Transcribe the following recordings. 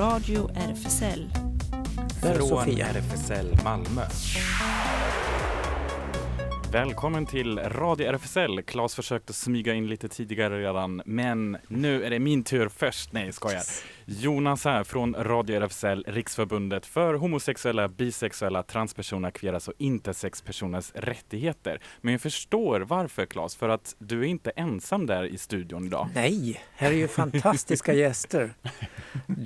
Radio RFSL. Där Från Sofia. RFSL Malmö. Välkommen till Radio RFSL. Claes försökte smyga in lite tidigare redan, men nu är det min tur först. Nej, jag skojar. Jonas här från Radio RFSL, Riksförbundet för homosexuella, bisexuella, transpersoner, kvinnors och intersexpersoners rättigheter. Men jag förstår varför Claes, för att du är inte ensam där i studion idag. Nej, här är ju fantastiska gäster.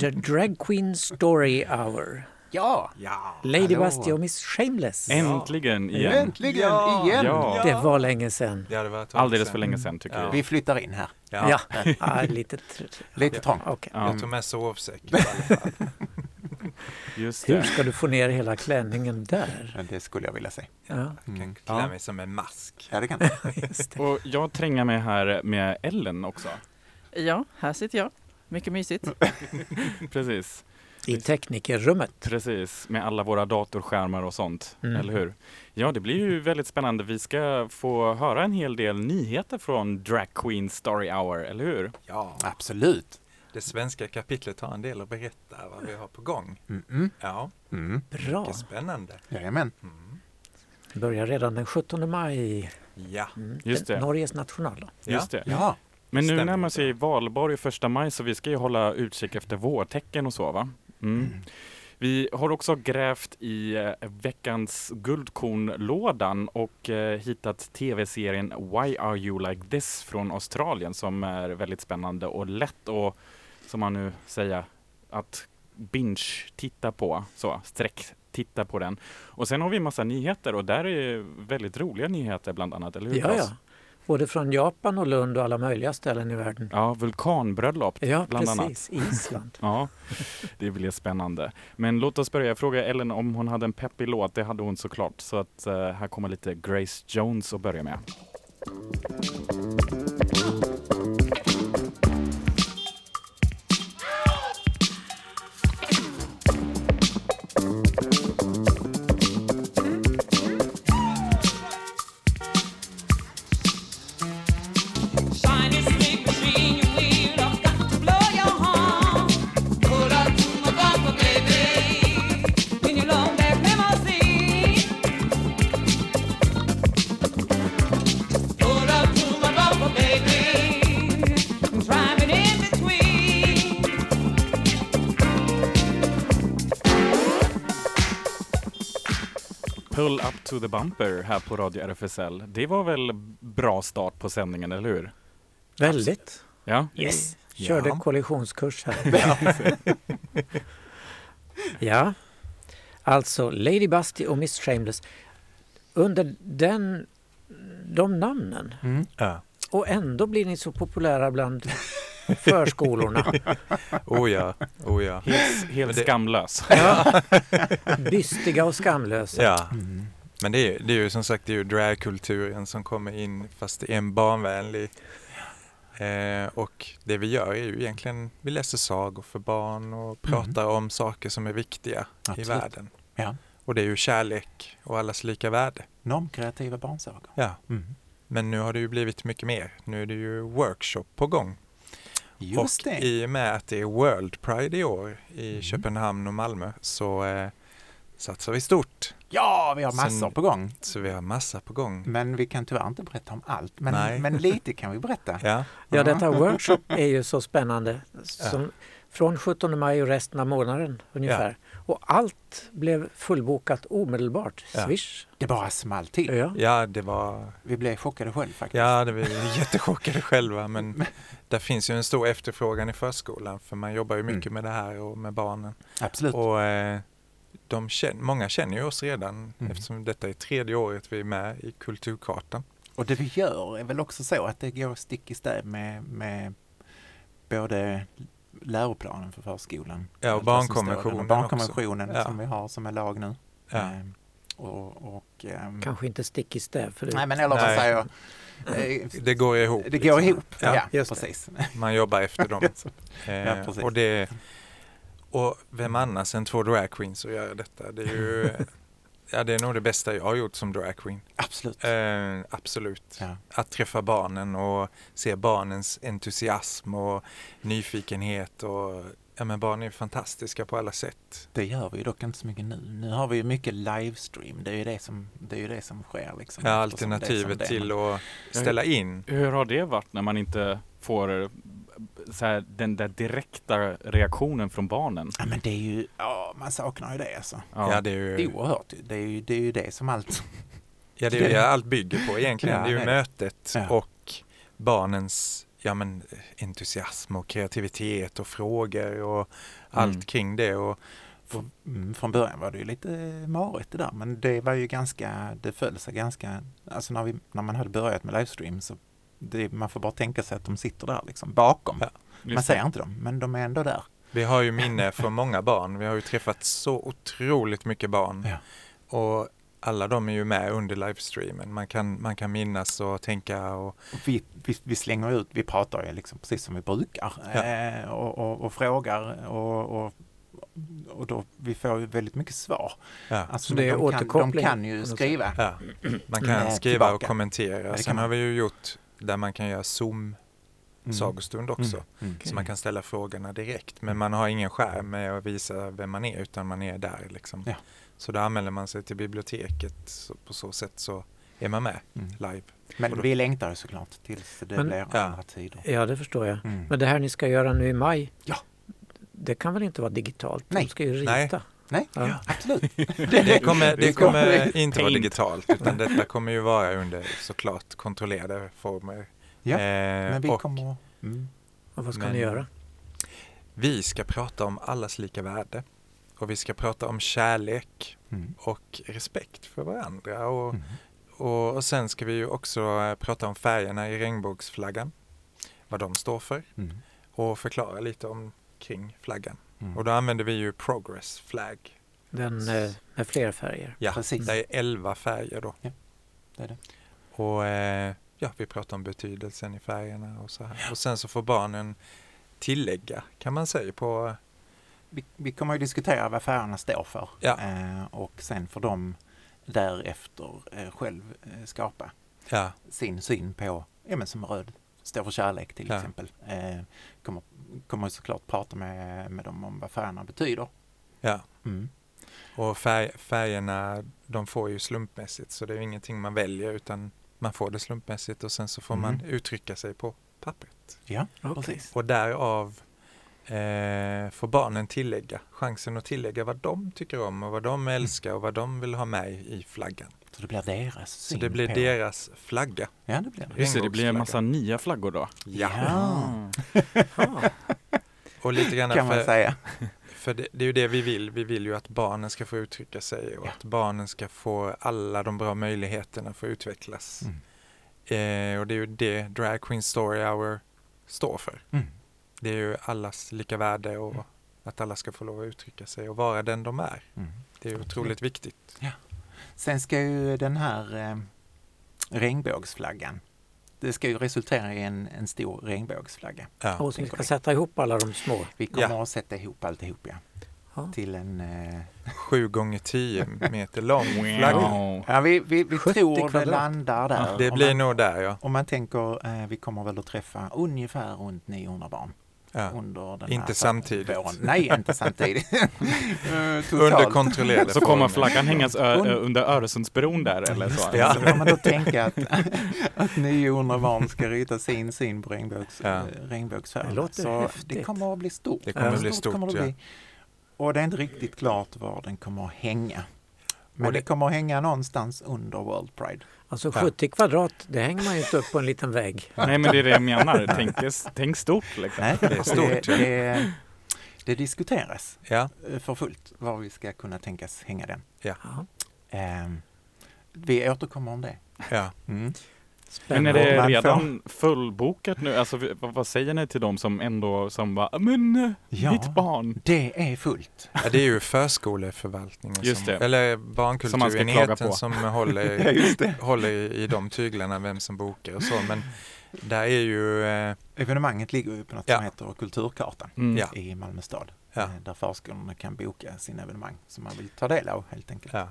The Drag Queen Story Hour. Ja! Ja, Lady Hallå. Busty och Miss Shameless. Äntligen igen! Äntligen Ja. igen! Ja. Det var länge sedan. det hade Alldeles för länge sedan tycker Ja. jag. Vi flyttar in här. Ja, ja lite... Lite trångt. Ja, Jag tog med sovsäck i alla fall. just Hur det. ska du få ner hela klänningen där? Men Det skulle jag vilja se. Ja, Jag kan Mm. klä Ja. mig som en mask. Ja, det kan det. Och jag tränger mig här med Ellen också. Ja, här sitter jag. Mycket mysigt. Precis. I teknikerrummet. Precis, med alla våra datorskärmar och sånt, Mm. eller hur? Ja, det blir ju väldigt spännande. Vi ska få höra en hel del nyheter från Drag Queen Story Hour, eller hur? Ja, Absolut. det svenska kapitlet har en del att berätta vad vi har på gång. Mm-mm. Ja, Mm. Bra. mycket spännande. Jajamän. Mm. Börjar redan den 17 maj. Ja, Mm. Just det. Norges nationaldag. Just det. Ja. Men nu närmar sig valborg första maj, så vi ska ju hålla utkik efter vårtecken och så, va? Mm. Vi har också grävt i eh, veckans guldkornlådan och eh, hittat tv-serien Why Are You Like This från Australien som är väldigt spännande och lätt att, som man nu säger, att binge-titta på. Så, sträck titta på den. Och sen har vi massa nyheter och där är väldigt roliga nyheter bland annat, eller hur? Ja, ja. Både från Japan och Lund och alla möjliga ställen i världen. Ja, vulkanbröllop Ja, bland annat. precis. Island. Ja, det blir spännande. Men låt oss börja. Jag frågade Ellen om hon hade en peppig låt. Det hade hon såklart. Så att eh, här kommer lite Grace Jones att börja med. To the bumper här på Radio RFSL. Det var väl bra start på sändningen, eller hur? Väldigt. Ja, Yes. Körde Ja. kollisionskurs här. ja, alltså Lady Busty och Miss Shameless. Under den, de namnen Mm. ja. och ändå blir ni så populära bland förskolorna. Oh ja, oh ja. helt, helt det- skamlös. Ja. Bystiga och skamlösa. Ja, Mm. Men det är, det är ju som sagt det är ju dragkulturen som kommer in fast det är en barnvänlig. Eh, och det vi gör är ju egentligen, vi läser sagor för barn och pratar om saker som är viktiga Absolut. i världen. Ja. Och det är ju kärlek och allas lika värde. Normkreativa barnsagor. Ja, Mm. men nu har det ju blivit mycket mer. Nu är det ju workshop på gång. Just och det. i och med att det är World Pride i år i Mm. Köpenhamn och Malmö så eh, satsar vi stort. Ja, vi har massor Sen- på gång. Så vi har massa på gång. Men vi kan tyvärr inte berätta om allt. Men, Nej. men lite kan vi berätta. Ja, Ja, detta workshop är ju så spännande. Som från 17 maj och resten av månaden ungefär. Och allt blev fullbokat omedelbart. Ja. Swish. Det bara small till. Ja. ja det var Vi blev chockade själv faktiskt. Ja, det vi jättechockade själva men där finns ju en stor efterfrågan i förskolan för man jobbar ju mycket Mm. med det här och med barnen. Absolut. Och eh, de känner, många känner ju oss redan Mm. eftersom detta är tredje året vi är med i Kulturkartan. Och det vi gör är väl också så att det går stick i stäv med, med både läroplanen för förskolan. Ja, och barnkonventionen och barnkonventionen också. Ja. som vi har som är lag nu. Ja. Ehm, och, och, ehm, Kanske inte stick i stäv för det. nej men eller vad säger jag? Det går ihop. Det går liksom. ihop, ja, Ja, precis. Man jobbar efter dem. Ja, precis. och, det, och vem annars än två dragqueens att göra detta? Det är ju Ja, det är nog det bästa jag har gjort som dragqueen. Absolut. Eh, absolut. Ja. Att träffa barnen och se barnens entusiasm och nyfikenhet. Och, ja, men barn är fantastiska på alla sätt. Det gör vi ju dock inte så mycket nu. Nu har vi ju mycket livestream. Det är ju det som, det är ju det som sker. Liksom, Ja, som alternativet det är. till att ställa in. Hur har det varit när man inte får så här, den där direkta reaktionen från barnen? Ja, men det är ju, ja, man saknar ju det alltså. Ja, det är Det är ju oerhört. ju. Det är ju det, är ju det som allt... ja, det är ju allt bygger på egentligen. Ja, det är ju det. mötet Ja. och barnens ja, men, entusiasm och kreativitet och frågor och allt Mm. kring det. Och, Från, mm, från början var det ju lite marigt det där, men det var ju ganska, det föll sig ganska, alltså när, vi, när man hade börjat med livestream så det, man får bara tänka sig att de sitter där liksom bakom. Ja, man ser inte dem, men de är ändå där. Vi har ju minne från många barn. Vi har ju träffat så otroligt mycket barn. Ja. Och alla de är ju med under livestreamen. Man kan, man kan minnas och tänka och Och Vi, vi, vi slänger ut, vi pratar ju liksom precis som vi brukar Ja. eh, och, och, och frågar och, och, och då, vi får ju väldigt mycket svar. ja, Alltså, Så det är de, kan, de kan ju skriva. ja. man Mm. kan skriva och Tillbaka. kommentera. det kan Sen har vi ju gjort där man kan göra Zoom Mm. sagostund också. Mm. Mm. Så man kan ställa frågorna direkt. Men man har ingen skärm med att visa vem man är utan man är där. Liksom. Ja. Så då anmäler man sig till biblioteket. Så på så sätt så är man med Mm. live. Men då- vi längtar såklart tills det Men- blir Ja. andra tider. Ja, det förstår jag. Mm. Men det här ni ska göra nu i maj, Ja. det kan väl inte vara digitalt? Nej. De ska ju rita. Nej. Nej, Ja. absolut. Det kommer, det kommer inte vara digitalt utan detta kommer ju vara under såklart kontrollerade former. Ja, Eh, Men vi och kommer... Mm. Och vad ska Men- ni göra? vi ska prata om allas lika värde. Och vi ska prata om kärlek Mm. och respekt för varandra. Och, Mm. och, och sen ska vi ju också eh, prata om färgerna i regnbågsflaggan. Vad de står för. Mm. Och förklara lite om kring flaggan. Mm. Och då använder vi ju Progress Flag. Den eh, med fler färger. Ja, Precis. det är 11 färger då. Ja, det är det. Och eh, ja, vi pratar om betydelsen i färgerna och så här. Och sen så får barnen tillägga kan man säga på Vi, vi kommer ju diskutera vad färgerna står för Ja. eh, och sen får de därefter eh, själv eh, skapa ja, sin syn på, ja men som röd står för kärlek till Ja. exempel. Eh, kommer, kommer såklart prata med, med dem om vad färgerna betyder. ja. Mm. Och färg, färgerna de får ju slumpmässigt så det är ju ingenting man väljer utan man får det slumpmässigt och sen så får man Mm. uttrycka sig på pappret. Ja, Okej. precis. Och därav eh, får barnen tillägga, chansen att tillägga vad de tycker om och vad de älskar och vad de vill ha med i flaggan. Så det blir deras Så det blir på. deras flagga. Ja, det blir det. Just det, det blir en massa nya flaggor då. Ja. Ah. Och lite grann kan man för, säga. för det, det är ju det vi vill. Vi vill ju att barnen ska få uttrycka sig och Ja. att barnen ska få alla de bra möjligheterna för att utvecklas. Mm. Eh, och det är ju det Drag Queen Story Hour står för. Mm. Det är ju allas lika värde och Mm. att alla ska få lov att uttrycka sig och vara den de är. Mm. Det är otroligt viktigt. Sen ska ju den här eh, regnbågsflaggan, det ska ju resultera i en, en stor regnbågsflagga. Ja. Och tänker ska vi. sätta ihop alla de små. Vi kommer Ja. att sätta ihop alltihop ja, Ja. till en... Eh, Sju gånger tio meter lång flagga. Ja, vi vi, vi 70 tror det landar där. Det Om blir man, nog där ja. Om man tänker, eh, vi kommer väl att träffa ungefär runt 900 barn ja. under den Inte här samtidigt. våren. Nej, inte samtidigt. Eh. Under kontrollerade Så kommer flaggan hängas under Öresundsbron där eller så? Ja. Så får man då tänka att, att 900 barn ska rita sin syn på regnbågs, Ja. eh, regnbågsfärgerna. Det låter Så häftigt. det kommer att bli stort. Det kommer att bli stort det ja. bli. Och det är inte riktigt klart var den kommer att hänga. Men Och det... det- kommer att hänga någonstans under World Pride. Alltså Ja. 70 kvadrat, det hänger man ju inte upp på en liten vägg. Nej men det är det jag menar, tänk, tänk stort liksom. Nej, Det är stort, det, det, det diskuteras Ja, eh, för fullt var vi ska kunna tänkas hänga den. Ja. Ehm, vi återkommer om det. ja. Mm. Men är Spännande. det Man redan fullbokat nu? Alltså vad, säger ni till dem som ändå som bara, men eh, Ja. mitt barn. Det är fullt. ja det är ju förskoleförvaltningen, Just som, det. eller Som barnkulturenheten på. som håller, just det. håller i, i de tyglarna, vem som bokar och så. Men där är ju, eh, Evenemanget ligger ju på något Ja. som heter Kulturkartan Mm. Ja. i Malmö stad. Ja. eh, där förskolorna kan boka sina evenemang som man vill ta del av helt enkelt. Ja.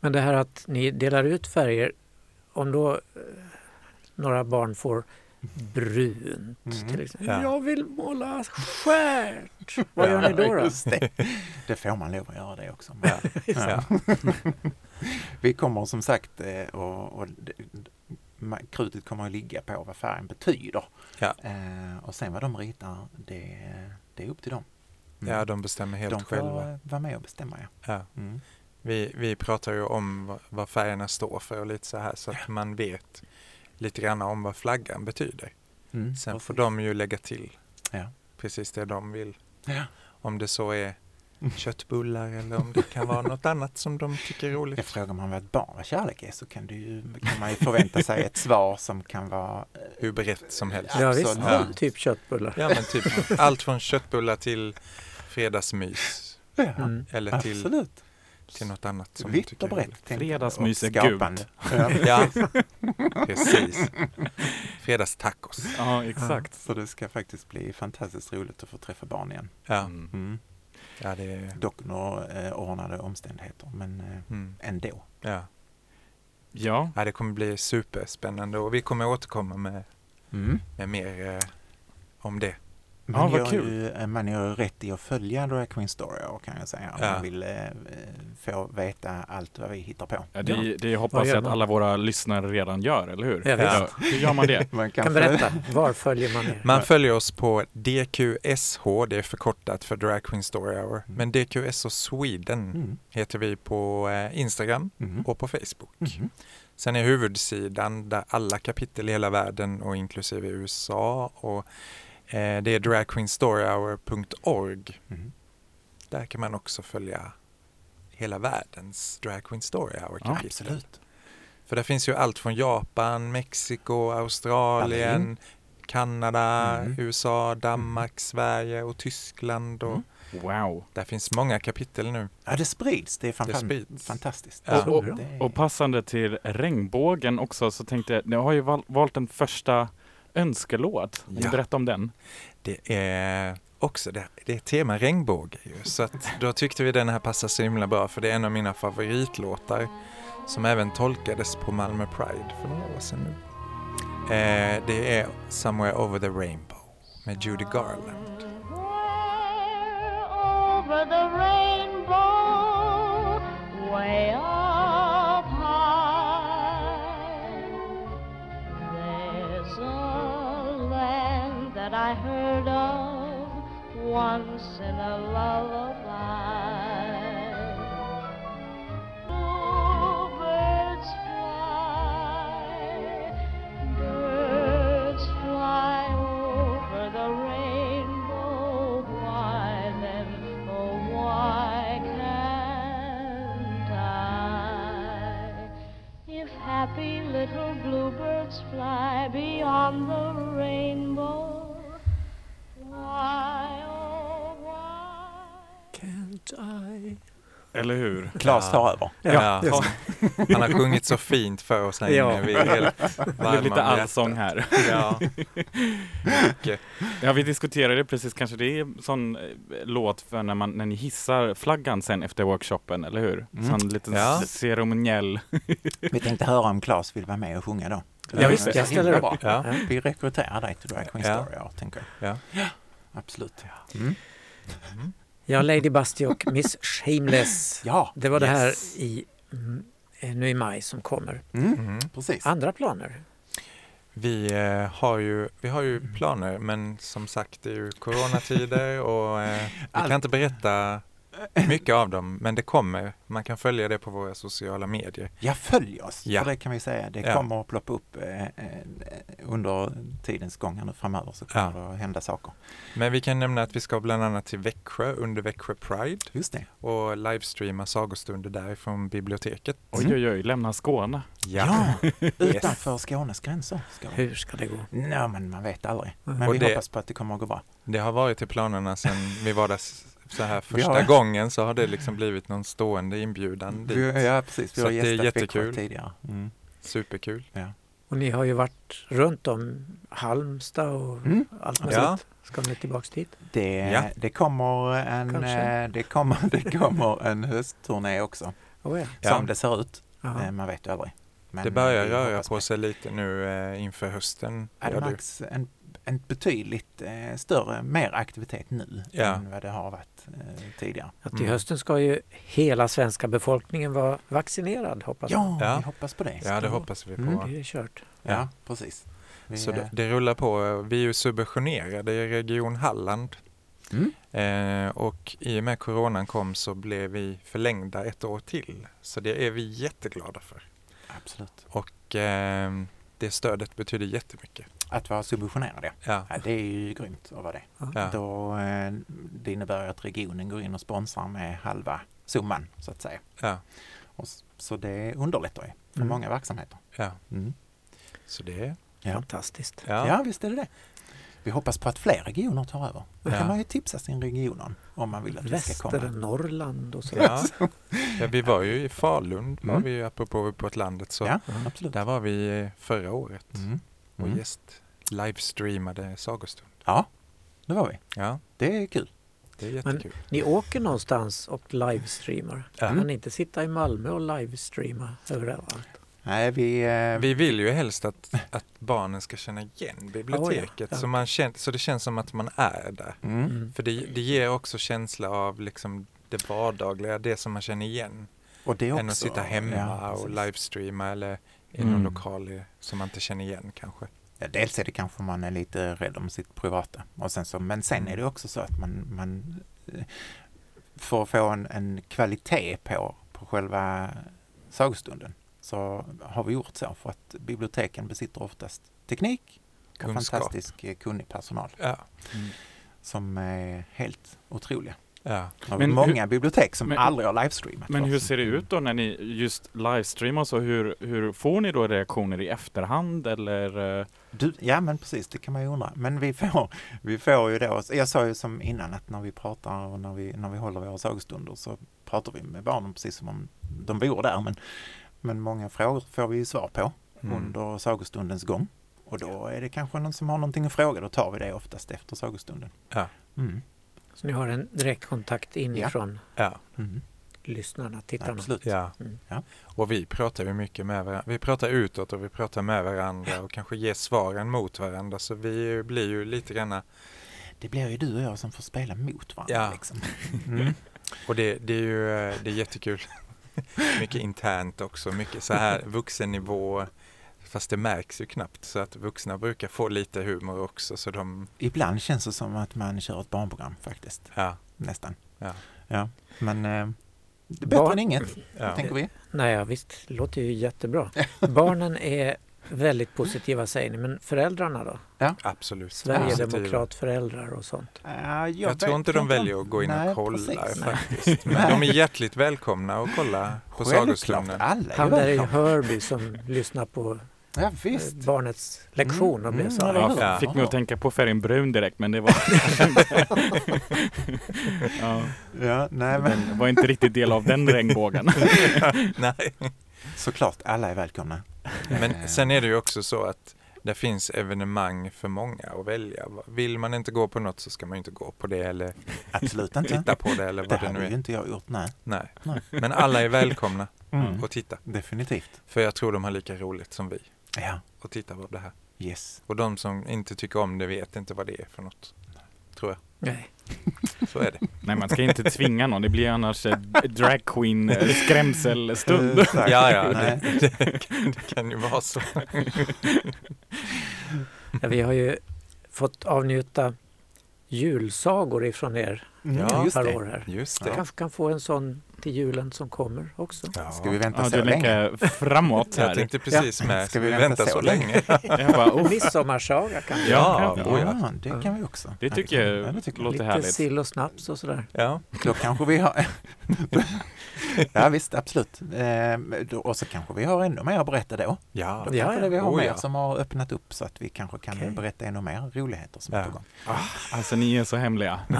Men det här att ni delar ut färger, om då eh, några barn får brunt Mm. till exempel. Ja. Jag vill måla stjärt. Vad gör ni då? då? Det. det får man lov att göra det också. Ja. Ja. Vi kommer som sagt eh, och, och krutet kommer att ligga på vad färgen betyder. Ja. Eh, och sen vad de ritar, det, det är upp till dem. Mm. ja, de bestämmer helt de får själva. vara med och bestämma. Ja. Ja. Mm. Vi, vi pratar ju om vad, vad färgerna står för och lite så här så att man vet lite grann om vad flaggan betyder. Mm, Sen får de ju lägga till Ja. precis det de vill. Ja. Om det så är köttbullar eller om det kan vara något annat som de tycker är Jag roligt. frågar man vad ett barn vad kärlek är så kan, du, ju- kan man ju förvänta sig ett svar som kan vara eh, Hur brett som helst. Ja, visst, Absolut. typ köttbullar. Ja men typ allt från köttbullar till fredagsmys. Ja, Mm. Eller till, absolut. Till något annat som Vitt tycker och brett. Fredagsmys är gult. Ja. Ja, precis. Fredagstacos. Ja, exakt. Så det ska faktiskt bli fantastiskt roligt att få träffa barn igen. Ja, Mm. Mm. ja det är... Dock några eh, ordnade omständigheter, men eh, Mm, ändå. ja. Ja, ja, det kommer bli superspännande och vi kommer återkomma med, Mm. med mer eh, om det. Man, vad gör kul. ju, eh, man gör rätt i att följa Drag Queen Story kan jag säga. Om Ja. man vill eh, eh, få veta allt vad vi hittar på. ja, det, det hoppas jag att alla våra lyssnare redan gör, eller hur? Ja, visst. hur gör man det? Man Kan följa- berätta, var följer man er? Man följer oss på DQSH, det är förkortat för Drag Queen Story Hour. Mm. Men DQSH Sweden Mm. heter vi på eh, Instagram Mm. och på Facebook. Mm. Sen är huvudsidan där alla kapitel i hela världen och inklusive USA och eh, det är dragqueenstoryhour.org. Mm. Där kan man också följa hela världens Drag Queen Story Hour Ja. Absolut. För det finns ju allt från Japan, Mexiko, Australien, Berlin. Kanada, Mm. USA, Danmark, Sverige och Tyskland. Och Mm. Wow. Där finns många kapitel nu. Ja, det sprids. Det är fan, Det sprids. fantastiskt. Ja. Och, och, och passande till regnbågen också så tänkte jag, ni har ju val, valt en första önskelåt. Ja. berätta om den? Det är också det, det är tema regnbåge ju. Så att då tyckte vi den här passar så himla bra för det är en av mina favoritlåtar som även tolkades på Malmö Pride för några år sedan nu. Eh, det är Somewhere Over the Rainbow med Judy Garland. over the rainbow, way up I heard of once in a lullaby. Fly, birds fly over the rainbow. Why then, oh why can't I? If happy little bluebirds fly beyond the I? Eller hur? Claes tar över. Ja, han har sjungit så fint för oss här Ja. inne. Vi är lite allsång här. Ja. Mycket. Ja, vi diskuterade precis, kanske det är en sån eh, låt för när, man, när ni hissar flaggan sen efter workshopen, eller hur? Mm. Sån liten Ja. ceremoniell. Vi tänkte höra om Claes vill vara med och sjunga då. Ja, visst, jag ställer upp. Ja. Ja. Vi rekryterar dig till Drag Queen Ja. Story tänker jag. Ja. Absolut. Mm. Ja, Lady Busty och Miss Shameless. Ja, Det var det här yes. i, mm, eh, nu i maj som kommer. Mm. Mm. Precis. Andra planer? Vi, eh, har ju, vi har ju planer men som sagt det är ju coronatider och eh, vi kan inte berätta mycket av dem men det kommer. Man kan följa det på våra sociala medier. Ja, följ oss. Ja. För det kan vi säga. Det Ja. kommer att ploppa upp eh, eh, under tidens gång här nu framöver så kommer Ja. det att hända saker. Men vi kan nämna att vi ska bland annat till Växjö under Växjö Pride Just det. och livestreama sagostunder därifrån biblioteket. Oj, oj, oj, lämna Skåne. Ja, utanför Skånes gränser. Ska vi. Hur ska det gå? Nej, men man vet aldrig. Men Och vi det- hoppas på att det kommer att gå bra. Det har varit i planerna sedan vi var där så här första har- gången så har det liksom blivit någon stående inbjudan dit. Vi, ja, precis. Vi Så har det är jättekul. tidigare. Mm. Superkul. Ja. Och ni har ju varit runt om Halmstad och Mm. allt möjligt. Ja. Ska ni tillbaks dit? Det, Ja. det, kommer en, Kanske. eh, det, kommer, det kommer en höstturné också, Oh, ja. Ja. som det ser ut. Jaha. Eh, Man vet ju aldrig. Men, det börjar eh, röra på sig lite nu eh, inför hösten. Ja, det. märks en, en betydligt eh, större, mer aktivitet nu Ja. än vad det har varit eh, tidigare. Att till Mm. hösten ska ju hela svenska befolkningen vara vaccinerad hoppas jag. Ja, Ja. vi hoppas på det. Ja, det hoppas vi på. Mm. Det är kört. Ja, precis. Vi, Så det, eh, det rullar på. Vi är ju subventionerade i Region Halland. mm, Eh, och i och med coronan kom så blev vi förlängda ett år till. Så det är vi jätteglada för. absolut. Och eh, det stödet betyder jättemycket. Att vara subventionerad, ja. Ja. Det är ju grymt att vara det. ja, Då, eh, det innebär att regionen går in och sponsrar med halva summan, så att säga. ja, Och, så det underlättar ju för Mm. många verksamheter. ja. Mm. Så det, Ja. Fantastiskt. ja. Ja. visst är det det. Vi hoppas på att fler regioner tar över. Då Ja. kan man ju tipsa sin region om, om man vill att vi ska komma. Västernorrland och så. Ja. ja, vi var ju i Falun, var Mm. vi ju apropå Uppåt landet. Så Ja, absolut. där var vi förra året Mm. och Mm. gäst livestreamade sagostund. Ja, det var vi. Ja, Det är kul. det är jättekul. Ni åker någonstans och livestreamar. Ja. Kan ni inte sitta i Malmö och livestreama överallt? Nej, vi... Eh, Vi vill ju helst att, att barnen ska känna igen biblioteket Ja, ja. Så, man känner, så det känns som att man är där. mm. Mm. För det, det ger också känsla av liksom det vardagliga, det som man känner igen. Och det också... än att sitta hemma ja, och livestreama eller i Mm. någon lokal i- som man inte känner igen kanske. Ja, dels är det kanske man är lite rädd om sitt privata. Och sen så, men sen Mm. är det också så att man, man eh, för att få en, en kvalitet på, på själva sagostunden så har vi gjort så för att biblioteken besitter oftast teknik och Kunskap. fantastisk eh, kunnig personal Ja, som är helt otroliga. ja. Men många bibliotek som men- aldrig har livestreamat. Men hur ser det ut då när ni just livestreamar så? Hur, hur får ni då reaktioner i efterhand eller? eh, Du, ja men precis, det kan man ju undra. Men vi får, vi får ju då, jag sa ju som innan att när vi pratar och när vi, när vi håller våra sagostunder så pratar vi med barnen precis som om de bor där. Men, men många frågor får vi ju svar på Mm. under sagostundens gång. Och då är det kanske någon som har någonting att fråga, då tar vi det oftast efter sagostunden. Ja. Mm. Så ni har en direktkontakt inifrån Ja, Mm. lyssnarna, tittarna? Absolut. ja. Mm. Ja. Och vi pratar ju mycket med varandra. Vi pratar utåt och vi pratar med varandra och kanske ger svaren mot varandra. Så vi blir ju lite granna Det blir ju du och jag som får spela mot varandra. Ja. Liksom. Mm. Och det, det är ju eh, det är jättekul. mycket internt också, mycket så här vuxennivå. Fast det märks ju knappt så att vuxna brukar få lite humor också så de, Ibland känns det som att man kör ett barnprogram faktiskt. ja, Nästan. Ja. ja. Men eh, det är bättre Barn- än inget, ja. tänker vi. Nej, ja, visst, det låter ju jättebra. Barnen är väldigt positiva säger ni, men föräldrarna då? absolut. Sverigedemokratföräldrar och sånt. Ja, jag Jag tror inte de väljer att gå in Nej, och kolla precis. faktiskt. Men de är hjärtligt välkomna att kolla på sagostunden. Han där i. Hörby som lyssnar på Ja, eh, visst. barnets lektion och blev Mm, så mm? Ja, fick mig att tänka på färgen brun direkt men det var... ja, Ja, nej, men den var inte riktigt del av den regnbågen. Nej. såklart, alla är välkomna. Men sen är det ju också så att det finns evenemang för många att välja. Vill man inte gå på något så ska man ju inte gå på det eller Absolut inte. titta på det eller Det vad det hade nu ju är. inte jag gjort, nej. Nej. Nej. Men alla är välkomna Mm. att titta. Definitivt. För jag tror de har lika roligt som vi Ja, att titta på det här. yes. Och de som inte tycker om det vet inte vad det är för något. Tror jag. Nej. Så är det. Nej, man ska inte tvinga någon. Det blir annars eh, drag queen eh, skrämselstund. Exakt. Ja, ja, det, det, kan, det kan ju vara så. Ja, vi har ju fått avnjuta julsagor ifrån er Ja, just per det. år här. Just det. kanske kan få en sån till julen som kommer också. Ja. Ska vi vänta Ja, så länge? framåt Jag här. tänkte precis med, Ska vi vänta så länge? Jag bara, oh, Midsommarsaga kanske? Ja, Ja, oh ja. Ja, det kan vi också. Det tycker jag Ja, det tycker jag. låter Lite härligt. sill och snaps och sådär. Ja, Då kanske vi har... ja visst, absolut. Ehm, då- och så kanske vi har ännu mer att berätta då. ja. Då Ja, kanske ja. det vi har Oh, mer ja. som har öppnat upp så att vi kanske kan Okej. berätta ännu mer roligheter som är Ja. på gång. Alltså ni är så hemliga.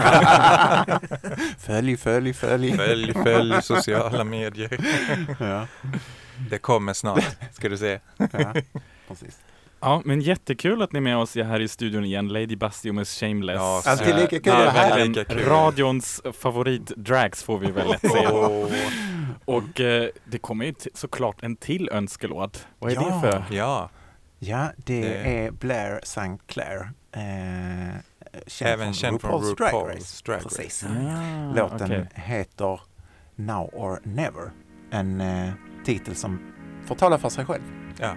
Följ, följ, följ. Följ, följ sociala medier. Ja, Det kommer snart, ska du se. ja. precis. Ja, men jättekul att ni är med oss här i studion igen, Lady Bastio med Shameless. Ja, Alltid lika kul att vara här. verkligen Lika kul. Radions favorit-drags får vi väl lätt säga. Åh, Och eh, det kommer ju såklart en till önskelåt. Vad är Ja. det för? ja, Ja, det Det- är Blair St. Clair. Eh, känd även känd från RuPaul's Drag Race. RuPaul's Drag Race. Precis. Ah, Låten okej. heter Now or Never. En eh, titel som får tala för sig själv. Ja.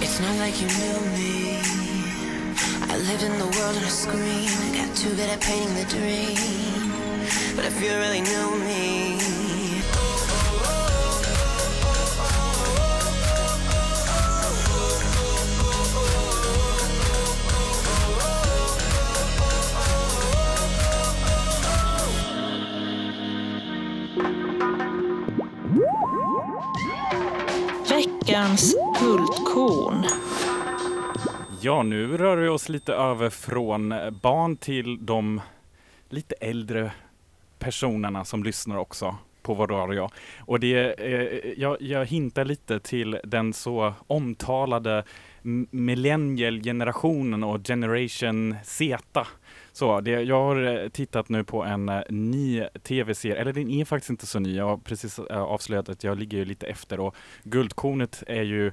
It's not like you knew me. I lived in the world on a screen. Got too good at painting the dream. But if you really knew me, Veckans guldkorn. Ja, nu rör vi oss lite över från barn till de lite äldre personerna som lyssnar också på vår radio. Och det, eh, jag, jag hintar lite till den så omtalade m- millennial-generationen och generation Z. Så det, jag har eh, tittat nu på en eh, ny tv-serie, eller den är faktiskt inte så ny. Jag har precis eh, avslöjat att jag ligger ju lite efter och Guldkornet är ju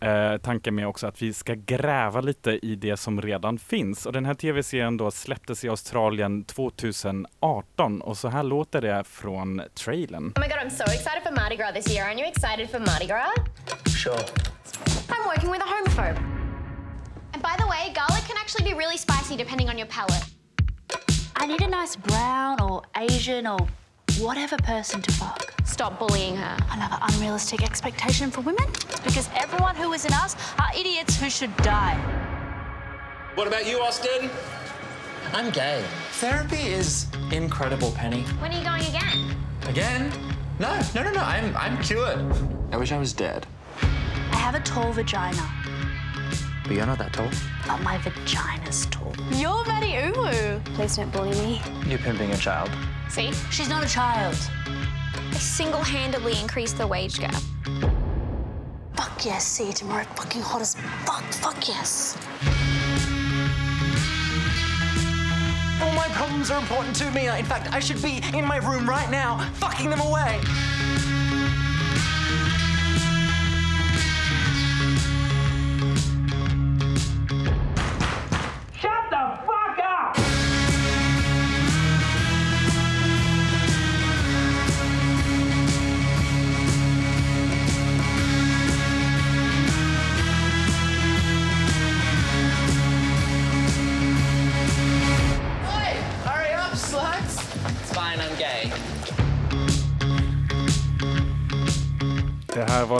eh, tanken med också att vi ska gräva lite i det som redan finns. Och den här tv-serien då släpptes i Australien 2018 och så här låter det från trailern. Oh my god, I'm so excited for Mardi Gras this year. Aren't you excited for Mardi Gras? Sure. I'm working with a homophobe. And by the way, garlic can actually be really spicy depending on your palate. I need a nice brown or Asian or whatever person to fuck. Stop bullying her. Another unrealistic expectation for women? Because everyone who isn't us are idiots who should die. What about you, Austin? I'm gay. Therapy is incredible, Penny. When are you going again? Again? No, no, no, no. I'm I'm cured. I wish I was dead. I have a tall vagina, But you're not that tall. but my vagina's tall. You're Maddie Uwu. Please don't bully me. You're pimping a child. See? She's not a child. I single handedly increased the wage gap. Fuck yes, see you tomorrow. Fucking hot as fuck. Fuck yes. All my problems are important to me. In fact, I should be in my room right now, fucking them away.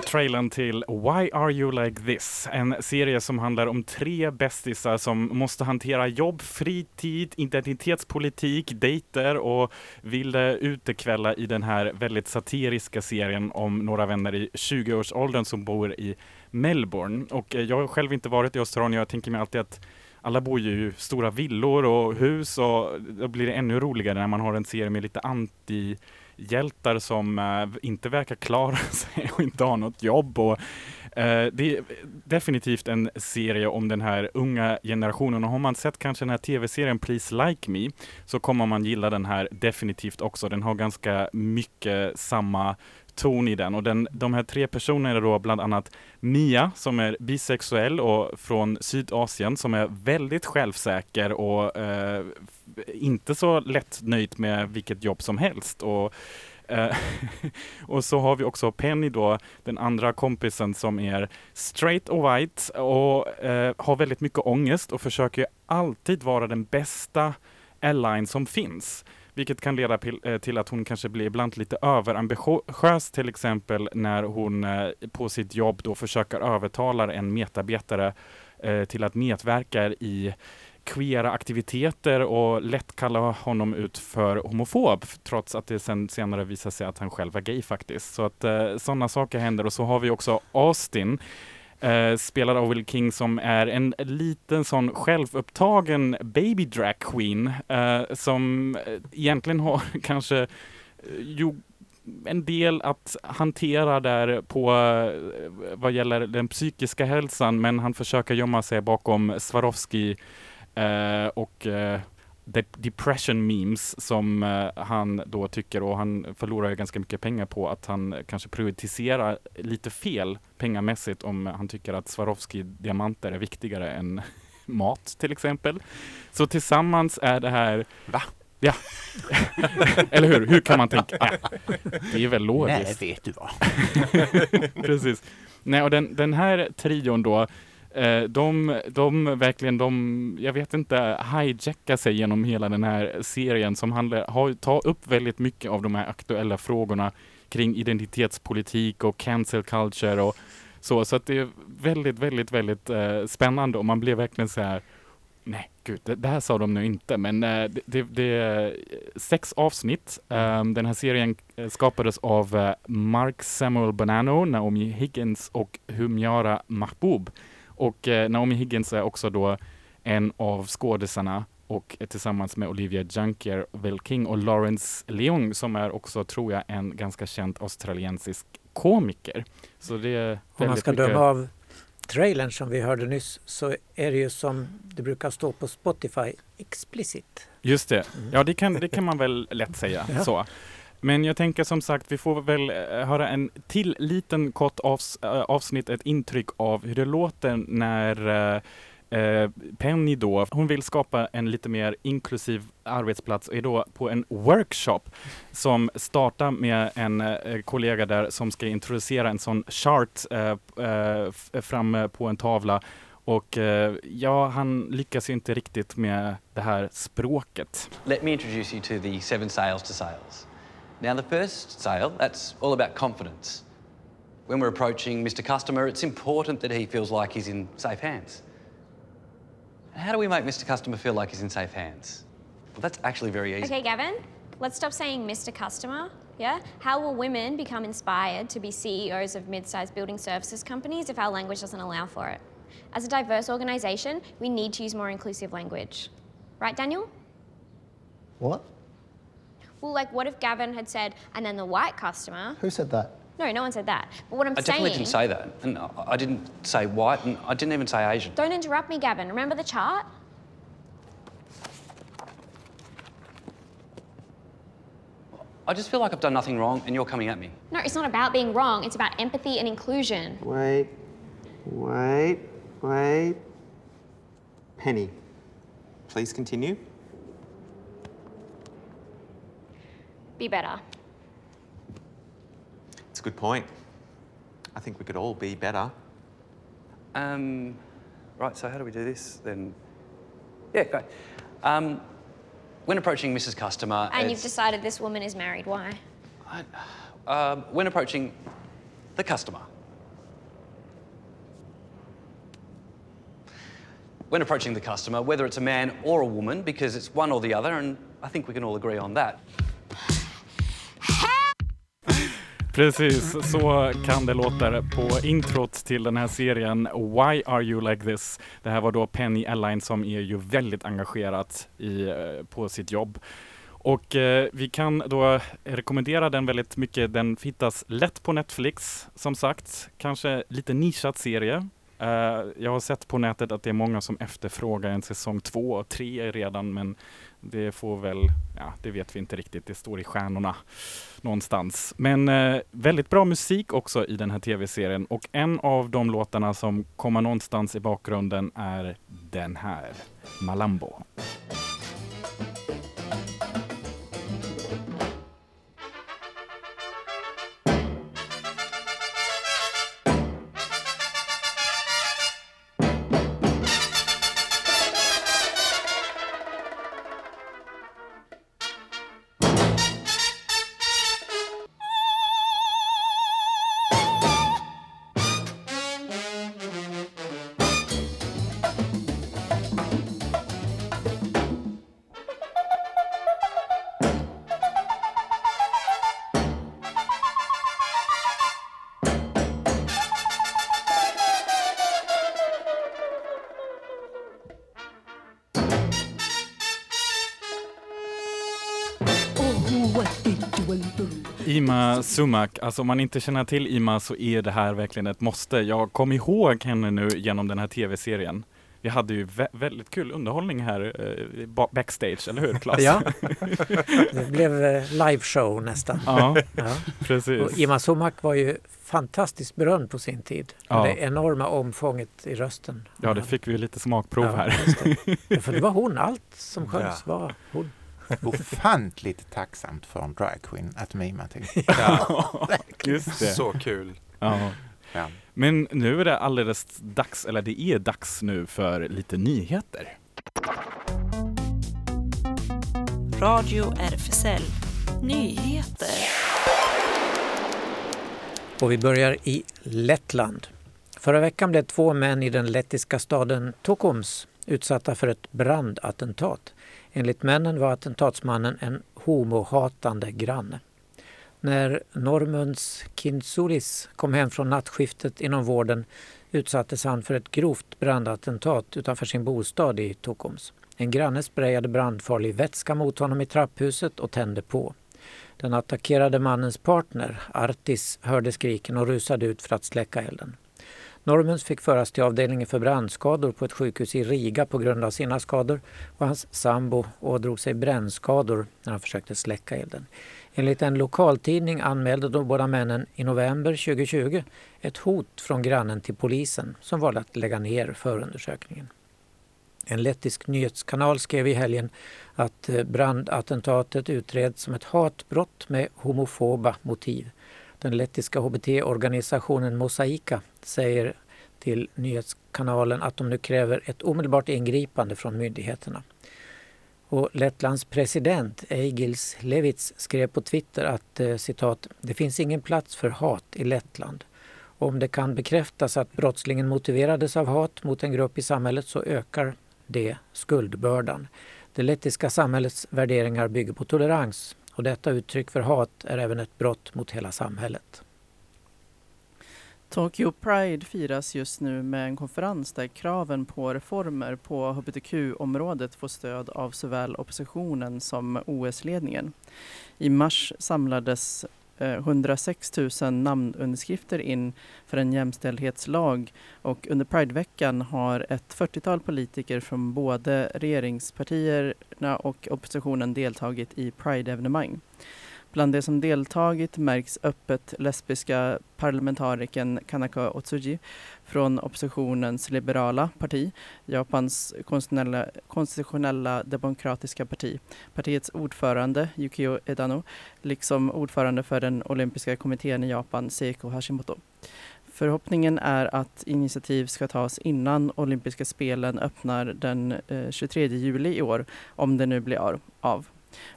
Var trailern till Why Are You Like This? En serie som handlar om tre bästisar som måste hantera jobb, fritid, identitetspolitik, dejter och vill utekvälla i den här väldigt satiriska serien om några vänner i 20-årsåldern som bor i Melbourne. Och eh, jag har själv inte varit i Australien. Jag tänker mig alltid att alla bor ju i stora villor och hus och eh, då blir det ännu roligare när man har en serie med lite anti hjältar som eh, inte verkar klara sig och inte har något jobb. Och, eh, det är definitivt en serie om den här unga generationen och har man sett kanske den här tv-serien Please Like Me så kommer man gilla den här definitivt också. Den har ganska mycket samma ton i den och den, de här tre personerna är då bland annat Mia som är bisexuell och från Sydasien som är väldigt självsäker och eh, inte så lätt nöjd med vilket jobb som helst. Och, eh, och så har vi också Penny då, den andra kompisen som är straight och white och eh, har väldigt mycket ångest och försöker ju alltid vara den bästa ally som finns. Vilket kan leda till, eh, till att hon kanske blir ibland lite överambitiös till exempel när hon eh, på sitt jobb då försöker övertala en medarbetare eh, till att medverka i queera aktiviteter och lätt kalla honom ut för homofob trots att det sen senare visar sig att han själv är gay faktiskt. Så att eh, sådana saker händer och så har vi också Austin eh, spelad av Will King som är en liten sån självupptagen baby drag queen eh, som eh, egentligen har kanske eh, jo, en del att hantera där på eh, vad gäller den psykiska hälsan, men han försöker gömma sig bakom Swarovski eh, och eh, depression memes som eh, han då tycker och han förlorar ju ganska mycket pengar på att han kanske prioriterar lite fel pengamässigt om han tycker att Swarovski-diamanter är viktigare än mat till exempel. Så tillsammans är det här... Va? Ja. Eller hur? Hur kan man tänka? Ja. Det är väl logiskt. Nej, vet du vad? Precis. Nej, och den, den här trion då, Eh, de, de verkligen, de, jag vet inte, hijackar sig genom hela den här serien som handlar, har, tar upp väldigt mycket av de här aktuella frågorna kring identitetspolitik och cancel culture och så. Så att det är väldigt, väldigt, väldigt eh, spännande och man blir verkligen så här Nej, gud, det, det här sa de nu inte, men eh, det, det, det är sex avsnitt. Um, den här serien eh, skapades av eh, Mark Samuel Bonanno, Naomi Higgins och Humyara Mahbub. Och eh, Naomi Higgins är också då en av skådisarna och tillsammans med Olivia Junker, Will King och Lawrence Leung som är också, tror jag, en ganska känd australiensisk komiker. Så det är Om man ska mycket- döma av trailern som vi hörde nyss så är det ju som det brukar stå på Spotify, explicit. Just det. Ja, det kan, det kan man väl lätt säga. Ja. Så. Men jag tänker som sagt, vi får väl eh, höra en till liten kort avs, eh, avsnitt, ett intryck av hur det låter när eh, eh, Penny då, hon vill skapa en lite mer inklusiv arbetsplats och är då på en workshop som startar med en eh, kollega där som ska introducera en sån chart eh, eh, framme på en tavla och eh, ja, han lyckas ju inte riktigt med det här språket. Let me introduce you to the seven sales to sales. Now, the first sale, that's all about confidence. When we're approaching Mr. Customer, it's important that he feels like he's in safe hands. And how do we make Mr. Customer feel like he's in safe hands? Well, that's actually very easy. Okay, Gavin, let's stop saying Mr. Customer. Yeah? How will women become inspired to be CEOs of mid sized building services companies if our language doesn't allow for it? As a diverse organisation, we need to use more inclusive language. Right, Daniel? What? Well, like, what if Gavin had said, and then the white customer? Who said that? No, no one said that. But what I'm saying. I definitely didn't say that. And I I didn't say white, and I didn't even say Asian. Don't interrupt me, Gavin. Remember the chart? I just feel like I've done nothing wrong, and you're coming at me. No, it's not about being wrong, it's about empathy and inclusion. Wait, wait, wait. Penny, please continue. Be better. It's a good point. I think we could all be better. Um, right, so how do we do this then? Yeah, great. Um, when approaching Mrs. Customer, And you've decided this woman is married. Why? um, when approaching the customer. When approaching the customer, whether it's a man or a woman, because it's one or the other, and I think we can all agree on that. Precis, så kan det låta på introt till den här serien Why are you like this? Det här var då Penny Airline som är ju väldigt engagerat i, eh, på sitt jobb. Och eh, vi kan då rekommendera den väldigt mycket. Den hittas lätt på Netflix, som sagt. Kanske lite nischad serie. Eh, jag har sett på nätet att det är många som efterfrågar en säsong två och tre redan, men det får väl, ja, det vet vi inte riktigt. Det står i stjärnorna någonstans. Men eh, väldigt bra musik också i den här tv-serien och en av de låtarna som kommer någonstans i bakgrunden är den här, Malambo. Ima Sumak, alltså om man inte känner till Ima så är det här verkligen ett måste. Jag kom ihåg henne nu genom den här tv-serien. Vi hade ju vä väldigt kul underhållning här eh, ba- backstage, eller hur Claes? Ja. Det blev eh, liveshow nästan. Ja, precis. Och Ima Sumak var ju fantastiskt berömd på sin tid. Ja. Det enorma omfånget i rösten. Ja, det fick vi lite smakprov Ja, här. det. Ja, för det var hon, allt som sjöngs Ja. var hon. Ofantligt tacksamt för en dragqueen att mima till. Ja, just det. Så kul. Ja. Ja. Men nu är det alldeles dags, eller det är dags nu för lite nyheter. Radio RFSL Nyheter. Och vi börjar i Lettland. Förra veckan blev två män i den lettiska staden Tukums utsatta för ett brandattentat. Enligt männen var attentatsmannen en homohatande granne. När Normunds Kintsulis kom hem från nattskiftet inom vården utsattes han för ett grovt brandattentat utanför sin bostad i Tukums. En granne sprayade brandfarlig vätska mot honom i trapphuset och tände på. Den attackerade mannens partner, Artis, hörde skriken och rusade ut för att släcka elden. Normens fick föras till avdelningen för brandskador på ett sjukhus i Riga på grund av sina skador och hans sambo ådrog sig brännskador när han försökte släcka elden. Enligt en lokaltidning anmälde de båda männen i november 2020 ett hot från grannen till polisen som valde att lägga ner förundersökningen. En lettisk nyhetskanal skrev i helgen att eh, brandattentatet utreds som ett hatbrott med homofoba motiv. Den lettiska hbt-organisationen Mosaika säger till nyhetskanalen att de nu kräver ett omedelbart ingripande från myndigheterna. Och Lettlands president Eigils Levits skrev på Twitter att eh, citat, det finns ingen plats för hat i Lettland. Om det kan bekräftas att brottslingen motiverades av hat mot en grupp i samhället så ökar det skuldbördan. Det lettiska samhällets värderingar bygger på tolerans och detta uttryck för hat är även ett brott mot hela samhället. Tokyo Pride firas just nu med en konferens där kraven på reformer på hbtq-området får stöd av såväl oppositionen som OS-ledningen. I mars samlades Eh, 106 000 namnunderskrifter in för en jämställdhetslag och under Prideveckan har ett 40-tal politiker från både regeringspartierna och oppositionen deltagit i Pride-evenemang. Bland de som deltagit märks öppet lesbiska parlamentarikern Kanaka Otsuji från oppositionens liberala parti, Japans konstitutionella, konstitutionella demokratiska parti, partiets ordförande Yukio Edano, liksom ordförande för den olympiska kommittén i Japan, Seiko Hashimoto. Förhoppningen är att initiativ ska tas innan olympiska spelen öppnar den eh, 23 juli i år, om det nu blir av.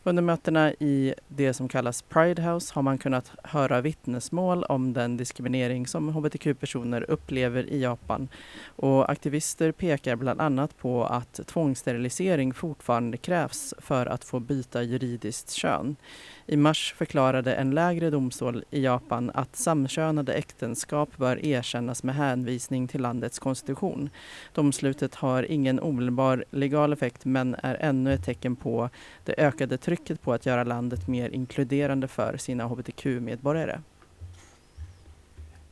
Under mötena i det som kallas Pride House har man kunnat höra vittnesmål om den diskriminering som hbtq-personer upplever i Japan. Och aktivister pekar bland annat på att tvångssterilisering fortfarande krävs för att få byta juridiskt kön. I mars förklarade en lägre domstol i Japan att samkönade äktenskap bör erkännas med hänvisning till landets konstitution. Domslutet har ingen omedelbar legal effekt men är ännu ett tecken på det ökade trycket på att göra landet mer inkluderande för sina hbtq-medborgare.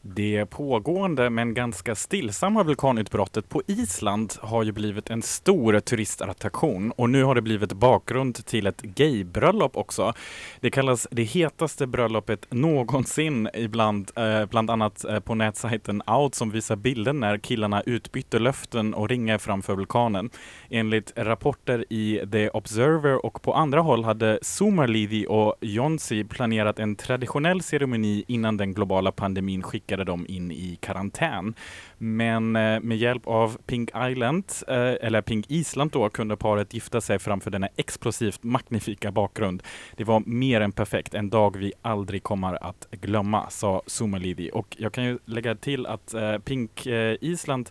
Det pågående men ganska stillsamma vulkanutbrottet på Island har ju blivit en stor turistattraktion och nu har det blivit bakgrund till ett gaybröllop också. Det kallas det hetaste bröllopet någonsin ibland, eh, bland annat eh, på nätsajten Out som visar bilder när killarna utbytte löften och ringar framför vulkanen. Enligt rapporter i The Observer och på andra håll hade Sumarlivi och Jonsi planerat en traditionell ceremoni innan den globala pandemin skickades skickade dem in i karantän. Men eh, med hjälp av Pink Island, eh, eller Pink Island då, kunde paret gifta sig framför denna explosivt magnifika bakgrund. Det var mer än perfekt, en dag vi aldrig kommer att glömma, sa Sumalidi. Och jag kan ju lägga till att eh, Pink Island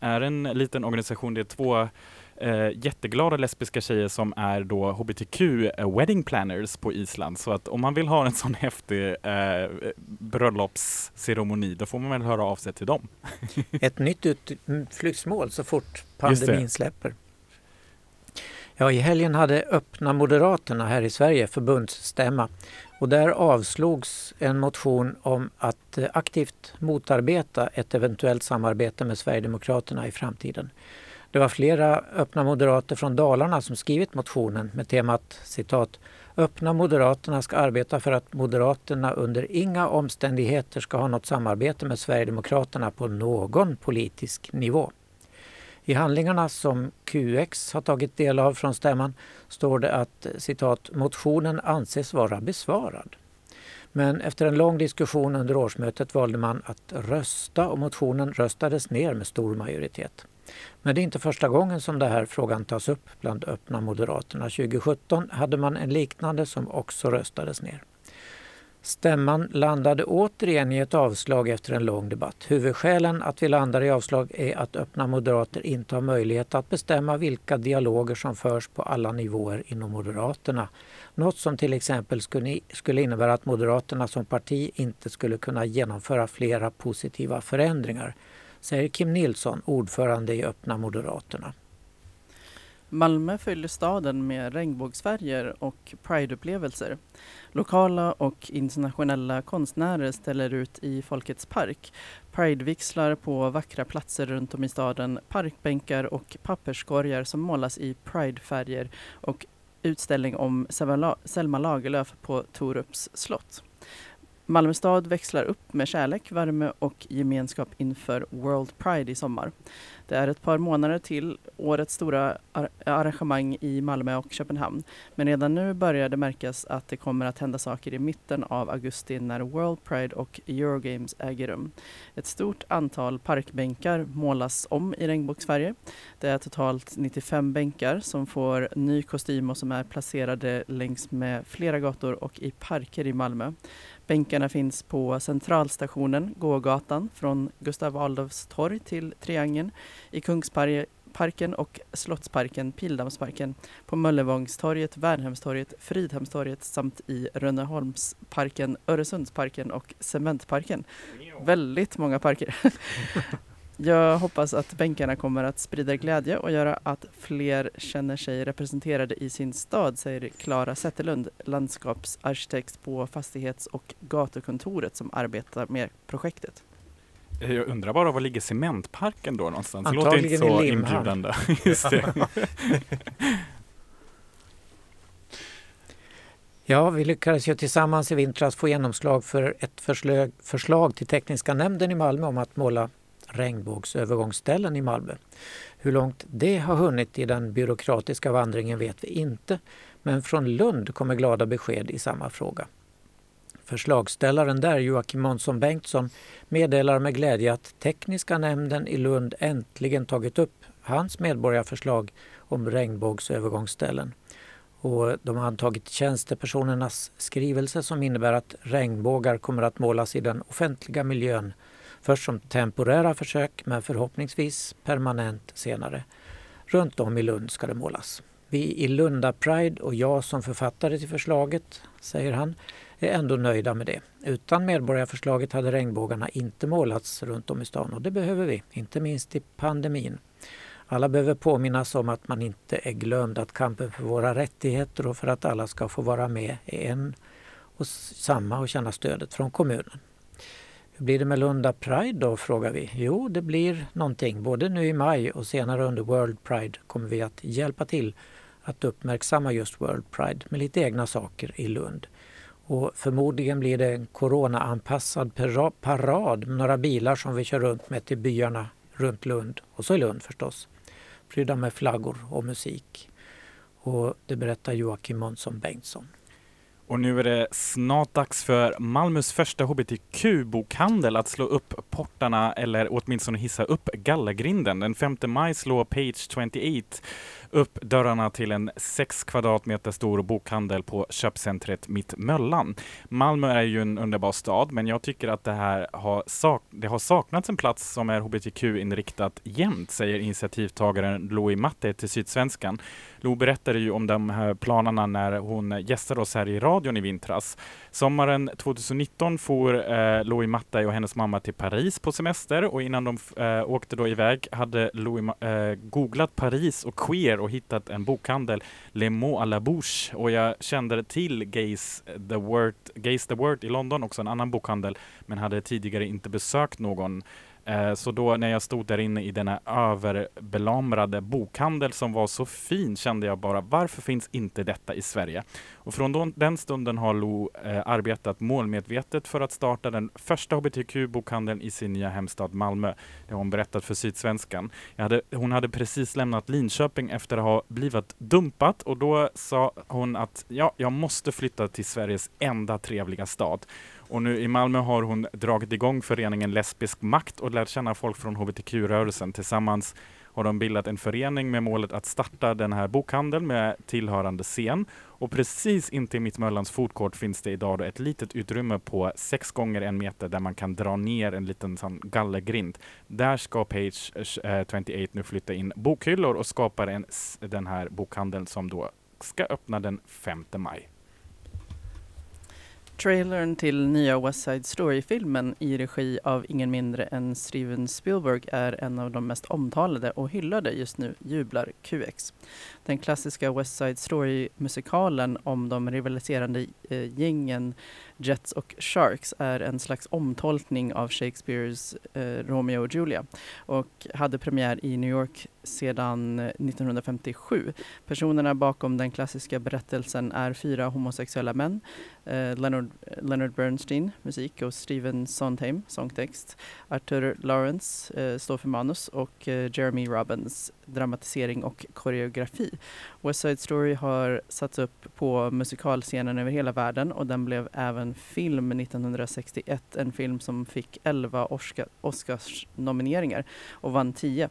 är en liten organisation, det är två eh, jätteglada lesbiska tjejer som är då hbtq eh, wedding planners på Island. Så att om man vill ha en sån häftig eh, bröllopsceremoni, då får man väl höra av sig till dem. Ett nytt utflyktsmål så fort pandemin släpper. Ja, i helgen hade Öppna Moderaterna här i Sverige förbundsstämma och där avslogs en motion om att eh, aktivt motarbeta ett eventuellt samarbete med Sverigedemokraterna i framtiden. Det var flera öppna moderater från Dalarna som skrivit motionen med temat citat Öppna Moderaterna ska arbeta för att Moderaterna under inga omständigheter ska ha något samarbete med Sverigedemokraterna på någon politisk nivå. I handlingarna som QX har tagit del av från stämman står det att citat motionen anses vara besvarad. Men efter en lång diskussion under årsmötet valde man att rösta och motionen röstades ner med stor majoritet. Men det är inte första gången som den här frågan tas upp bland öppna Moderaterna. 2017 hade man en liknande som också röstades ner. Stämman landade återigen i ett avslag efter en lång debatt. Huvudskälen att vi landar i avslag är att öppna moderater inte har möjlighet att bestämma vilka dialoger som förs på alla nivåer inom Moderaterna. Något som till exempel skulle, skulle innebära att Moderaterna som parti inte skulle kunna genomföra flera positiva förändringar, säger Kim Nilsson, ordförande i Öppna Moderaterna. Malmö fyller staden med regnbågsfärger och prideupplevelser. Lokala och internationella konstnärer ställer ut i Folkets park. Pridevixlar på vackra platser runt om i staden, parkbänkar och papperskorgar som målas i pridefärger och utställning om Selma Lagerlöf på Torups slott. Malmö stad växlar upp med kärlek, värme och gemenskap inför World Pride i sommar. Det är ett par månader till årets stora arrangemang i Malmö och Köpenhamn. Men redan nu börjar det märkas att det kommer att hända saker i mitten av augusti när World Pride och Eurogames äger rum. Ett stort antal parkbänkar målas om i regnbågsfärger. Det är totalt 95 bänkar som får ny kostym och som är placerade längs med flera gator och i parker i Malmö. Bänkarna finns på Centralstationen, gågatan från Gustav Adolfs torg till Triangeln, i Kungsparken och Slottsparken, Pildammsparken, på Möllevångstorget, Värnhemstorget, Fridhemstorget samt i Rönneholmsparken, Öresundsparken och Cementparken. Väldigt många parker. Jag hoppas att bänkarna kommer att sprida glädje och göra att fler känner sig representerade i sin stad, säger Klara Zetterlund, landskapsarkitekt på Fastighets och gatukontoret som arbetar med projektet. Jag undrar bara var ligger cementparken då någonstans? Det låter inte så inbjudande. Just det. Ja, vi lyckades ju tillsammans i vintras få genomslag för ett förslag, förslag till tekniska nämnden i Malmö om att måla regnbågsövergångsställen i Malmö. Hur långt det har hunnit i den byråkratiska vandringen vet vi inte, men från Lund kommer glada besked i samma fråga. Förslagsställaren där, Joakim Månsson Bengtsson, meddelar med glädje att Tekniska nämnden i Lund äntligen tagit upp hans medborgarförslag om regnbågsövergångsställen. Och de har antagit tjänstepersonernas skrivelse som innebär att regnbågar kommer att målas i den offentliga miljön Först som temporära försök men förhoppningsvis permanent senare. Runt om i Lund ska det målas. Vi i Lunda Pride och jag som författare till förslaget, säger han, är ändå nöjda med det. Utan medborgarförslaget hade regnbågarna inte målats runt om i stan och det behöver vi, inte minst i pandemin. Alla behöver påminnas om att man inte är glömd, att kampen för våra rättigheter och för att alla ska få vara med är en och samma och känna stödet från kommunen. Hur blir det med Lunda Pride då, frågar vi. Jo, det blir någonting. Både nu i maj och senare under World Pride kommer vi att hjälpa till att uppmärksamma just World Pride med lite egna saker i Lund. Och förmodligen blir det en coronaanpassad parad med några bilar som vi kör runt med till byarna runt Lund och så i Lund förstås. Prydda med flaggor och musik. Och det berättar Joakim Månsson Bengtsson. Och nu är det snart dags för Malmös första hbtq-bokhandel att slå upp portarna eller åtminstone hissa upp gallergrinden. Den 5 maj slår Page 28 upp dörrarna till en 6 kvadratmeter stor bokhandel på köpcentret Mittmöllan. Malmö är ju en underbar stad, men jag tycker att det här har, sak det har saknats en plats som är hbtq-inriktat jämt, säger initiativtagaren Louis Matte till Sydsvenskan. Lo berättade ju om de här planerna när hon gästade oss här i radion i vintras. Sommaren 2019 for eh, Louis Matte och hennes mamma till Paris på semester och innan de eh, åkte då iväg hade Louis eh, googlat Paris och queer och hittat en bokhandel, Le Mot à la Bouche. Och jag kände till Gays the, Word, Gays the Word i London, också en annan bokhandel, men hade tidigare inte besökt någon. Eh, så då när jag stod där inne i denna överbelamrade bokhandel som var så fin kände jag bara varför finns inte detta i Sverige? Och från den stunden har Lo eh, arbetat målmedvetet för att starta den första hbtq-bokhandeln i sin nya hemstad Malmö. Det har hon berättat för Sydsvenskan. Jag hade, hon hade precis lämnat Linköping efter att ha blivit dumpat och då sa hon att ja, jag måste flytta till Sveriges enda trevliga stad. Och nu i Malmö har hon dragit igång föreningen Lesbisk makt och lärt känna folk från hbtq-rörelsen. Tillsammans har de bildat en förening med målet att starta den här bokhandeln med tillhörande scen. Och precis intill Mittmöllans foodcourt finns det idag då ett litet utrymme på 6 gånger en meter där man kan dra ner en liten sån gallergrind. Där ska Page28 eh, nu flytta in bokhyllor och skapar en, den här bokhandeln som då ska öppna den 5 maj. Trailern till nya West Side Story-filmen i regi av ingen mindre än Steven Spielberg är en av de mest omtalade och hyllade just nu, jublar QX. Den klassiska West Side Story-musikalen om de rivaliserande eh, gängen Jets och Sharks är en slags omtolkning av Shakespeares eh, Romeo och Julia och hade premiär i New York sedan eh, 1957. Personerna bakom den klassiska berättelsen är fyra homosexuella män eh, Leonard, eh, Leonard Bernstein, musik och Stephen Sondheim, sångtext. Arthur Lawrence eh, står för manus och eh, Jeremy Robbins, dramatisering och koreografi. West Side Story har satts upp på musikalscenen över hela världen och den blev även film 1961, en film som fick 11 Oscarsnomineringar Oscars-nomineringar och vann 10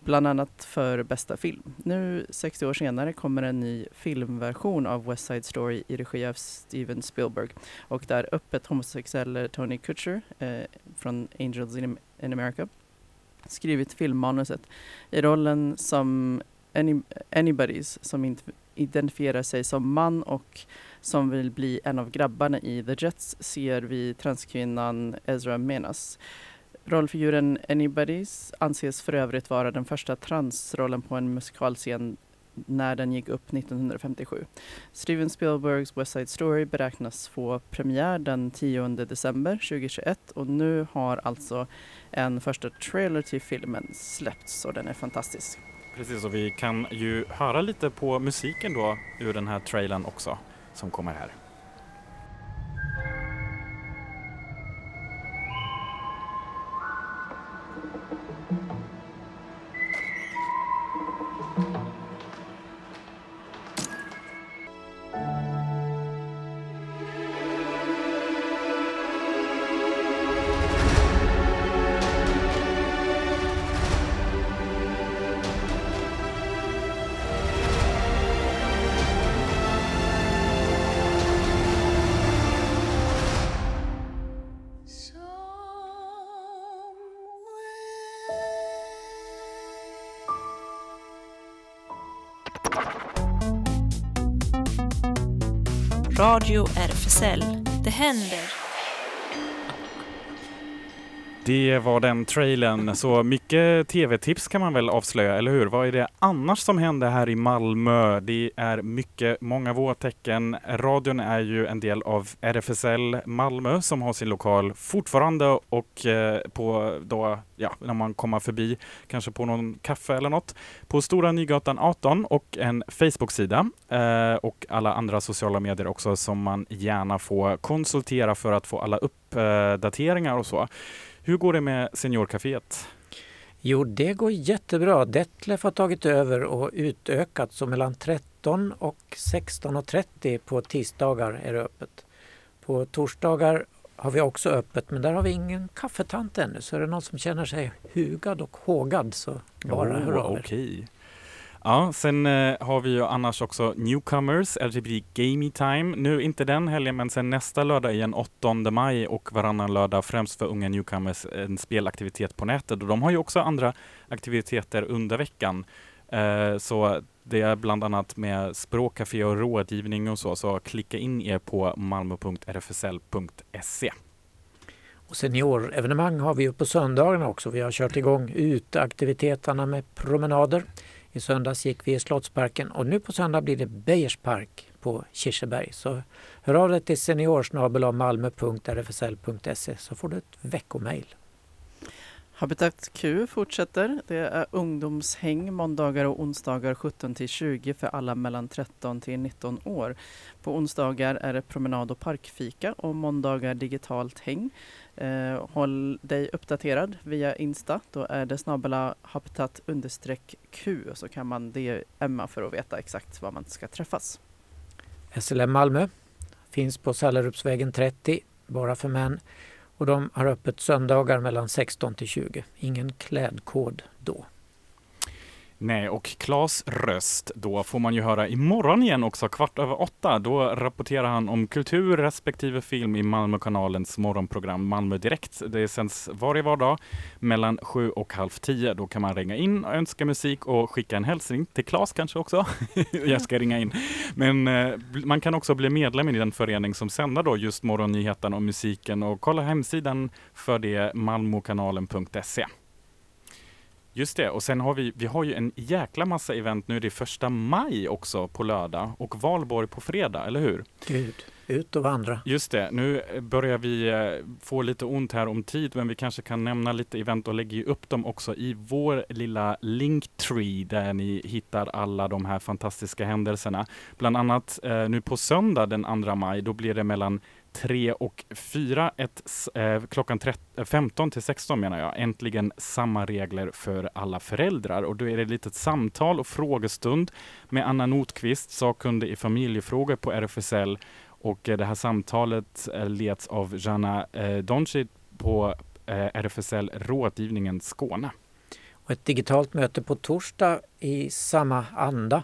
bland annat för bästa film. Nu 60 år senare kommer en ny filmversion av West Side Story i regi av Steven Spielberg och där öppet homosexuelle Tony Kutcher eh, från Angels in, in America skrivit filmmanuset i rollen som any, anybody's som inte identifierar sig som man och som vill bli en av grabbarna i The Jets ser vi transkvinnan Ezra Menas. Rollfiguren Anybody's anses för övrigt vara den första transrollen på en musikalscen när den gick upp 1957. Steven Spielbergs West Side Story beräknas få premiär den 10 december 2021 och nu har alltså en första trailer till filmen släppts och den är fantastisk. Precis, och vi kan ju höra lite på musiken då ur den här trailern också som kommer här. Radio RFSL. Det händer. Det var den trailern, så mycket tv-tips kan man väl avslöja, eller hur? Vad är det annars som händer här i Malmö? Det är mycket, många vårtecken. Radion är ju en del av RFSL Malmö som har sin lokal fortfarande och eh, på då, ja, när man kommer förbi, kanske på någon kaffe eller något, på Stora Nygatan 18 och en Facebook-sida eh, och alla andra sociala medier också som man gärna får konsultera för att få alla uppdateringar eh, och så. Hur går det med Seniorcaféet? Jo, det går jättebra. Detlef har tagit över och utökat så mellan 13 och 16.30 på tisdagar är det öppet. På torsdagar har vi också öppet men där har vi ingen kaffetant ännu så är det någon som känner sig hugad och hågad så bara Oh, hör av er. okej. Ja, sen eh, har vi ju annars också Newcomers, LGBT typ Gamey Time. Nu inte den helgen, men sen nästa lördag igen, 8 maj och varannan lördag, främst för unga newcomers, en spelaktivitet på nätet. Och de har ju också andra aktiviteter under veckan. Eh, så det är bland annat med språkcafé och rådgivning och så, så klicka in er på malmo.rfsl.se. Och seniorevenemang har vi ju på söndagarna också. Vi har kört igång uteaktiviteterna med promenader. I söndags gick vi i Slottsparken och nu på söndag blir det Beijerspark på Kirseberg. Så hör av dig till seniorsnabel.malmö.rfsl.se så får du ett veckomail. Habitat Q fortsätter. Det är ungdomshäng måndagar och onsdagar 17 till 20 för alla mellan 13 till 19 år. På onsdagar är det promenad och parkfika och måndagar digitalt häng. Eh, håll dig uppdaterad via Insta. Då är det snabbela habitat understreck Q så kan man DMa för att veta exakt var man ska träffas. SLM Malmö finns på Sallerupsvägen 30, bara för män. Och de har öppet söndagar mellan 16 till 20. Ingen klädkod då. Nej, och Klas röst, då får man ju höra imorgon igen också, kvart över åtta. Då rapporterar han om kultur respektive film i Malmökanalens morgonprogram Malmö Direkt. Det sänds varje vardag mellan sju och halv tio. Då kan man ringa in och önska musik och skicka en hälsning till Klas kanske också. Jag ska ringa in. Men eh, man kan också bli medlem i den förening som sänder då just morgonnyheten och musiken och kolla hemsidan för det malmokanalen.se. Just det, och sen har vi, vi har ju en jäkla massa event nu. Det är första maj också på lördag och valborg på fredag, eller hur? Gud, ut och vandra. Just det, nu eh, börjar vi eh, få lite ont här om tid, men vi kanske kan nämna lite event och lägger upp dem också i vår lilla Linktree där ni hittar alla de här fantastiska händelserna. Bland annat eh, nu på söndag den 2 maj, då blir det mellan 3 och 4, ett, eh, klockan 13, 15 till 16 menar jag. Äntligen samma regler för alla föräldrar. Och då är det ett litet samtal och frågestund med Anna Notqvist, sakkunnig i familjefrågor på RFSL. Och eh, det här samtalet eh, leds av Jana eh, Doncic på RFSL Rådgivningen Skåne. Och ett digitalt möte på torsdag i samma anda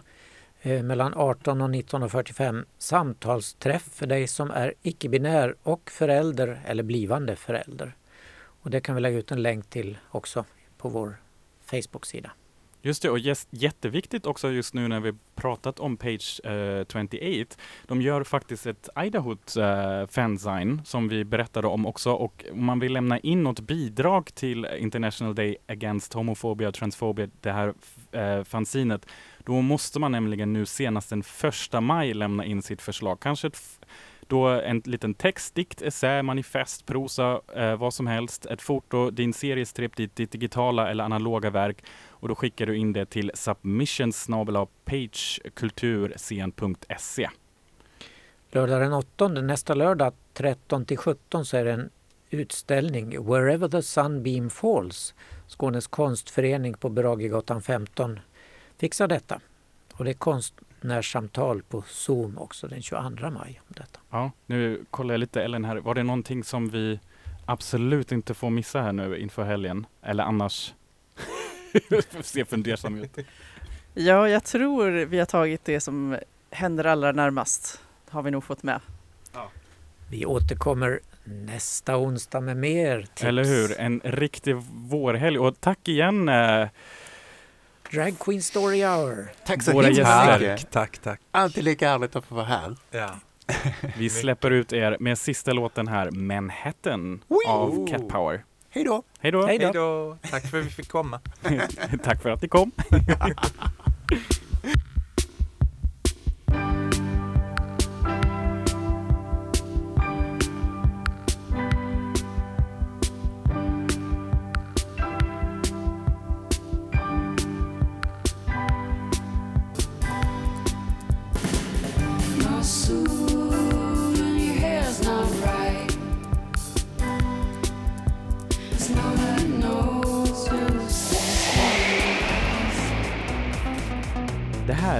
mellan 18 och 19.45. Samtalsträff för dig som är icke-binär och förälder eller blivande förälder. Och det kan vi lägga ut en länk till också på vår Facebook-sida. Just det, och yes, jätteviktigt också just nu när vi pratat om Page eh, uh, 28. De gör faktiskt ett Idahot uh, fansign som vi berättade om också och om man vill lämna in något bidrag till International Day Against Homophobia och Transphobia, det här uh, fanzinet, då måste man nämligen nu senast den första maj lämna in sitt förslag. Kanske ett då en liten text, dikt, essä, manifest, prosa, eh, vad som helst, ett foto, din seriestripp, ditt, ditt digitala eller analoga verk och då skickar du in det till submissions pagekulturscen.se. Lördag den 8, nästa lördag 13 till 17 så är det en utställning Wherever the Sunbeam Falls. Skånes konstförening på Bragegatan 15 fixar detta. Och det är konstnärssamtal på Zoom också den 22 maj om detta. Ja, nu kollar jag lite Ellen här. Var det någonting som vi absolut inte får missa här nu inför helgen? Eller annars? Se fundersam ut. Ja, jag tror vi har tagit det som händer allra närmast. Har vi nog fått med. Vi återkommer nästa onsdag med mer tips. Eller hur? En riktig vårhelg. Och tack igen eh, Drag Queen Story Hour. Tack så våra himla gäster. mycket. Tack, tack. Alltid lika härligt att få vara här. Ja. Vi släpper ut er med sista låten här, Manhattan av Cat Power. Hej då! Hej då! Hej då! Tack för att vi fick komma. Tack för att ni kom.